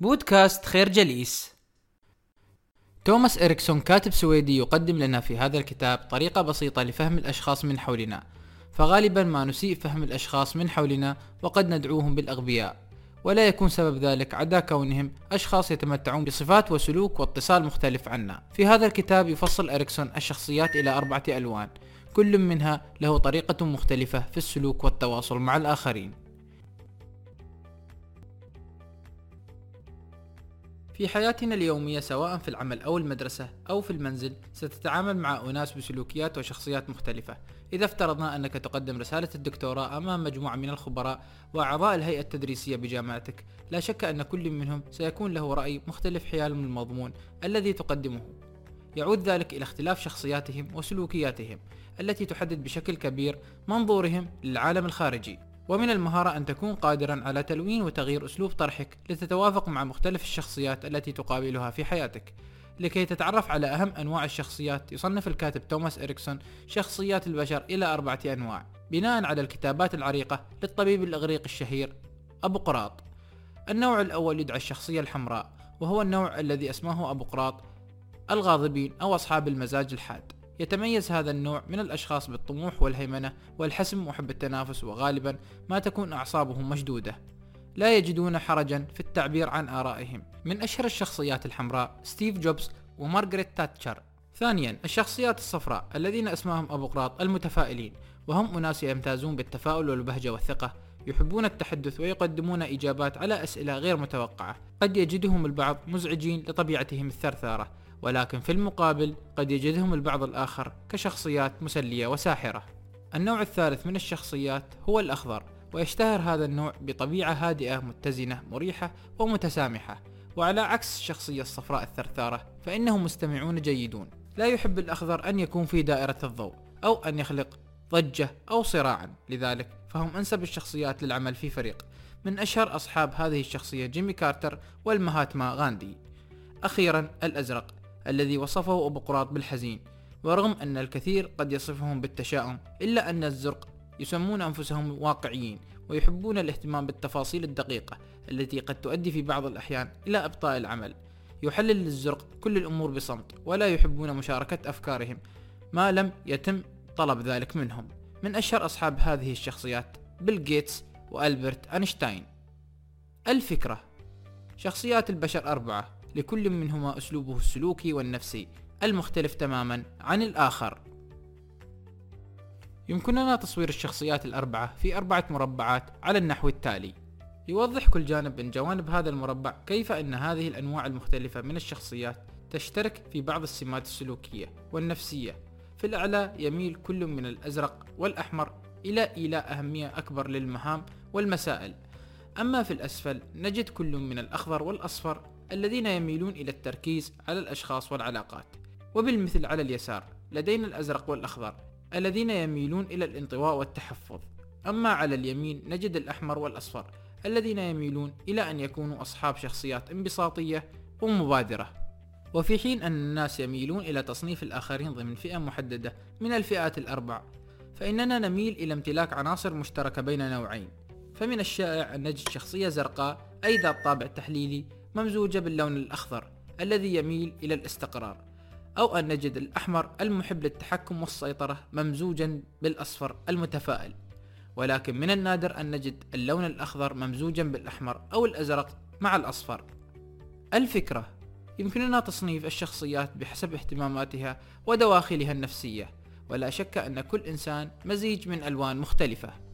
بودكاست خير جليس. توماس إريكسون كاتب سويدي يقدم لنا في هذا الكتاب طريقة بسيطة لفهم الأشخاص من حولنا. فغالبا ما نسيء فهم الأشخاص من حولنا وقد ندعوهم بالأغبياء. ولا يكون سبب ذلك عدا كونهم أشخاص يتمتعون بصفات وسلوك واتصال مختلف عنا. في هذا الكتاب يفصل إريكسون الشخصيات إلى أربعة ألوان. كل منها له طريقة مختلفة في السلوك والتواصل مع الآخرين. في حياتنا اليومية سواء في العمل أو المدرسة أو في المنزل ستتعامل مع أناس بسلوكيات وشخصيات مختلفة. إذا افترضنا أنك تقدم رسالة الدكتوراه أمام مجموعة من الخبراء وأعضاء الهيئة التدريسية بجامعتك لا شك أن كل منهم سيكون له رأي مختلف حيال من المضمون الذي تقدمه. يعود ذلك إلى اختلاف شخصياتهم وسلوكياتهم التي تحدد بشكل كبير منظورهم للعالم الخارجي. ومن المهارة أن تكون قادرا على تلوين وتغيير أسلوب طرحك لتتوافق مع مختلف الشخصيات التي تقابلها في حياتك. لكي تتعرف على أهم أنواع الشخصيات يصنف الكاتب توماس إريكسون شخصيات البشر إلى أربعة أنواع. بناء على الكتابات العريقة للطبيب الإغريقي الشهير أبو قراط. النوع الأول يدعى الشخصية الحمراء وهو النوع الذي أسماه أبو قراط الغاضبين أو أصحاب المزاج الحاد. يتميز هذا النوع من الأشخاص بالطموح والهيمنة والحسم وحب التنافس وغالبا ما تكون أعصابهم مشدودة. لا يجدون حرجا في التعبير عن آرائهم. من أشهر الشخصيات الحمراء ستيف جوبز ومارغريت تاتشر. ثانيا الشخصيات الصفراء الذين اسمهم أبو قراط المتفائلين وهم أناس يمتازون بالتفاؤل والبهجة والثقة يحبون التحدث ويقدمون إجابات على أسئلة غير متوقعة. قد يجدهم البعض مزعجين لطبيعتهم الثرثارة. ولكن في المقابل قد يجدهم البعض الآخر كشخصيات مسلية وساحرة. النوع الثالث من الشخصيات هو الأخضر ويشتهر هذا النوع بطبيعة هادئة متزنة مريحة ومتسامحة. وعلى عكس الشخصية الصفراء الثرثارة فإنهم مستمعون جيدون. لا يحب الأخضر أن يكون في دائرة الضوء أو أن يخلق ضجة أو صراعا. لذلك فهم أنسب الشخصيات للعمل في فريق. من أشهر أصحاب هذه الشخصية جيمي كارتر والمهاتما غاندي. أخيرا الأزرق. الذي وصفه أبو قراط بالحزين ورغم أن الكثير قد يصفهم بالتشاؤم إلا أن الزرق يسمون أنفسهم واقعيين ويحبون الاهتمام بالتفاصيل الدقيقة التي قد تؤدي في بعض الأحيان إلى إبطاء العمل. يحلل الزرق كل الأمور بصمت ولا يحبون مشاركة أفكارهم ما لم يتم طلب ذلك منهم. من أشهر أصحاب هذه الشخصيات بيل جيتس وألبرت أينشتاين. الفكرة شخصيات البشر أربعة لكل منهما أسلوبه السلوكي والنفسي المختلف تماما عن الآخر. يمكننا تصوير الشخصيات الأربعة في أربعة مربعات على النحو التالي. يوضح كل جانب من جوانب هذا المربع كيف أن هذه الأنواع المختلفة من الشخصيات تشترك في بعض السمات السلوكية والنفسية. في الأعلى يميل كل من الأزرق والأحمر إلى إيلاء أهمية أكبر للمهام والمسائل. أما في الأسفل نجد كل من الأخضر والأصفر الذين يميلون إلى التركيز على الأشخاص والعلاقات. وبالمثل على اليسار لدينا الأزرق والأخضر الذين يميلون إلى الانطواء والتحفظ. أما على اليمين نجد الأحمر والأصفر الذين يميلون إلى أن يكونوا أصحاب شخصيات انبساطية ومبادرة. وفي حين أن الناس يميلون إلى تصنيف الآخرين ضمن فئة محددة من الفئات الأربع فإننا نميل إلى امتلاك عناصر مشتركة بين نوعين. فمن الشائع أن نجد شخصية زرقاء أي ذات طابع تحليلي ممزوجة باللون الأخضر الذي يميل إلى الاستقرار أو أن نجد الأحمر المحب للتحكم والسيطرة ممزوجا بالأصفر المتفائل. ولكن من النادر أن نجد اللون الأخضر ممزوجا بالأحمر أو الأزرق مع الأصفر. الفكرة يمكننا تصنيف الشخصيات بحسب اهتماماتها ودواخلها النفسية. ولا شك أن كل إنسان مزيج من ألوان مختلفة.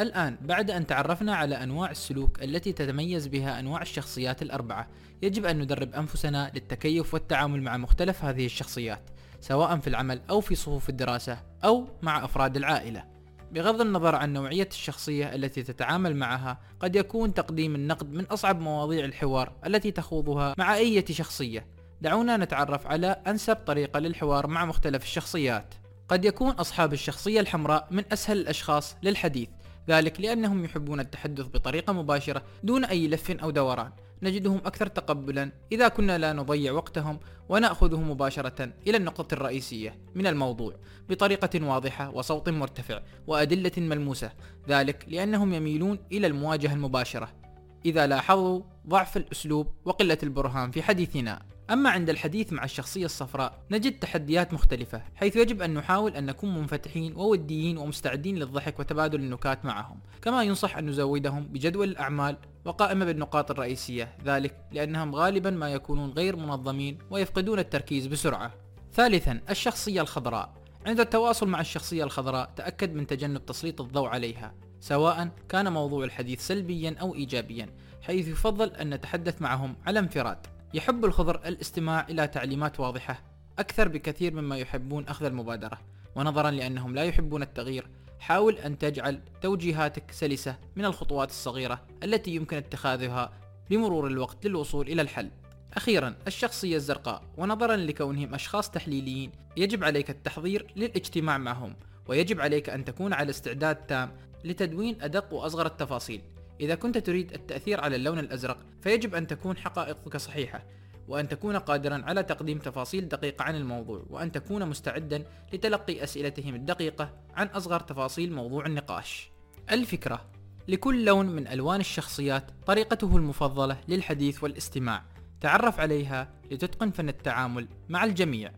الآن بعد أن تعرفنا على أنواع السلوك التي تتميز بها أنواع الشخصيات الأربعة يجب أن ندرب أنفسنا للتكيف والتعامل مع مختلف هذه الشخصيات سواء في العمل أو في صفوف الدراسة أو مع أفراد العائلة. بغض النظر عن نوعية الشخصية التي تتعامل معها قد يكون تقديم النقد من أصعب مواضيع الحوار التي تخوضها مع أي شخصية. دعونا نتعرف على أنسب طريقة للحوار مع مختلف الشخصيات. قد يكون أصحاب الشخصية الحمراء من أسهل الأشخاص للحديث. ذلك لأنهم يحبون التحدث بطريقة مباشرة دون أي لف أو دوران. نجدهم أكثر تقبلا إذا كنا لا نضيع وقتهم ونأخذه مباشرة إلى النقطة الرئيسية من الموضوع بطريقة واضحة وصوت مرتفع وأدلة ملموسة ذلك لأنهم يميلون إلى المواجهة المباشرة. إذا لاحظوا ضعف الأسلوب وقلة البرهان في حديثنا. أما عند الحديث مع الشخصية الصفراء نجد تحديات مختلفة حيث يجب أن نحاول أن نكون منفتحين ووديين ومستعدين للضحك وتبادل النكات معهم. كما ينصح أن نزودهم بجدول الأعمال وقائمة بالنقاط الرئيسية ذلك لأنهم غالبا ما يكونون غير منظمين ويفقدون التركيز بسرعة. ثالثا الشخصية الخضراء. عند التواصل مع الشخصية الخضراء تأكد من تجنب تسليط الضوء عليها. سواء كان موضوع الحديث سلبيا أو إيجابيا حيث يفضل أن نتحدث معهم على انفراد. يحب الخضر الاستماع إلى تعليمات واضحة أكثر بكثير مما يحبون أخذ المبادرة. ونظرا لأنهم لا يحبون التغيير حاول أن تجعل توجيهاتك سلسة من الخطوات الصغيرة التي يمكن اتخاذها بمرور الوقت للوصول إلى الحل. أخيرا الشخصية الزرقاء. ونظرا لكونهم أشخاص تحليليين يجب عليك التحضير للاجتماع معهم ويجب عليك أن تكون على استعداد تام لتدوين أدق وأصغر التفاصيل. إذا كنت تريد التأثير على اللون الأزرق فيجب أن تكون حقائقك صحيحة وأن تكون قادرا على تقديم تفاصيل دقيقة عن الموضوع وأن تكون مستعدا لتلقي أسئلتهم الدقيقة عن أصغر تفاصيل موضوع النقاش. الفكرة لكل لون من ألوان الشخصيات طريقته المفضلة للحديث والاستماع. تعرف عليها لتتقن فن التعامل مع الجميع.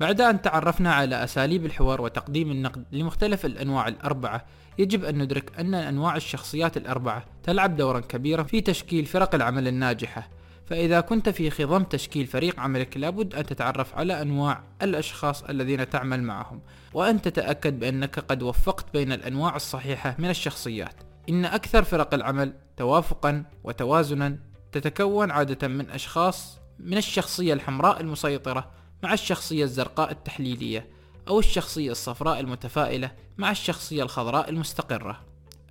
بعد أن تعرفنا على أساليب الحوار وتقديم النقد لمختلف الأنواع الأربعة يجب أن ندرك أن أنواع الشخصيات الأربعة تلعب دورا كبيرا في تشكيل فرق العمل الناجحة. فإذا كنت في خضم تشكيل فريق عملك لابد أن تتعرف على أنواع الأشخاص الذين تعمل معهم وأن تتأكد بأنك قد وفقت بين الأنواع الصحيحة من الشخصيات. إن أكثر فرق العمل توافقا وتوازنا تتكون عادة من أشخاص من الشخصية الحمراء المسيطرة مع الشخصية الزرقاء التحليلية أو الشخصية الصفراء المتفائلة مع الشخصية الخضراء المستقرة.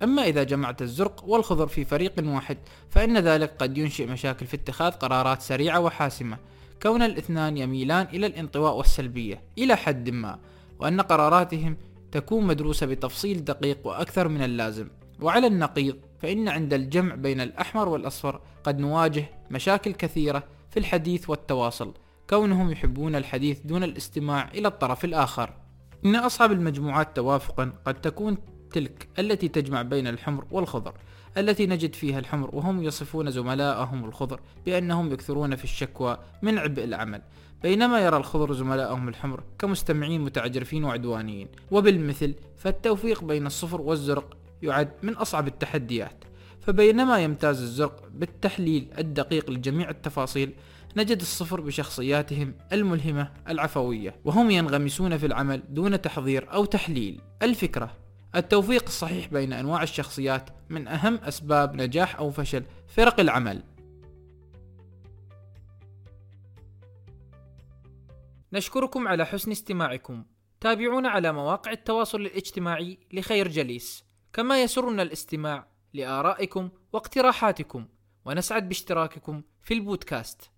أما إذا جمعت الزرق والخضر في فريق واحد فإن ذلك قد ينشئ مشاكل في اتخاذ قرارات سريعة وحاسمة كون الاثنان يميلان إلى الانطواء والسلبية إلى حد ما وأن قراراتهم تكون مدروسة بتفصيل دقيق وأكثر من اللازم. وعلى النقيض فإن عند الجمع بين الأحمر والأصفر قد نواجه مشاكل كثيرة في الحديث والتواصل كونهم يحبون الحديث دون الاستماع إلى الطرف الآخر. إن أصعب المجموعات توافقا قد تكون تلك التي تجمع بين الحمر والخضر التي نجد فيها الحمر وهم يصفون زملائهم الخضر بأنهم يكثرون في الشكوى من عبء العمل. بينما يرى الخضر زملائهم الحمر كمستمعين متعجرفين وعدوانيين. وبالمثل فالتوفيق بين الصفر والزرق يعد من أصعب التحديات. فبينما يمتاز الزرق بالتحليل الدقيق لجميع التفاصيل نجد الصفر بشخصياتهم الملهمة العفوية وهم ينغمسون في العمل دون تحضير أو تحليل. الفكرة التوفيق الصحيح بين أنواع الشخصيات من أهم أسباب نجاح أو فشل فرق العمل. نشكركم على حسن استماعكم. تابعونا على مواقع التواصل الاجتماعي لخير جليس. كما يسرنا الاستماع لآرائكم واقتراحاتكم ونسعد باشتراككم في البودكاست.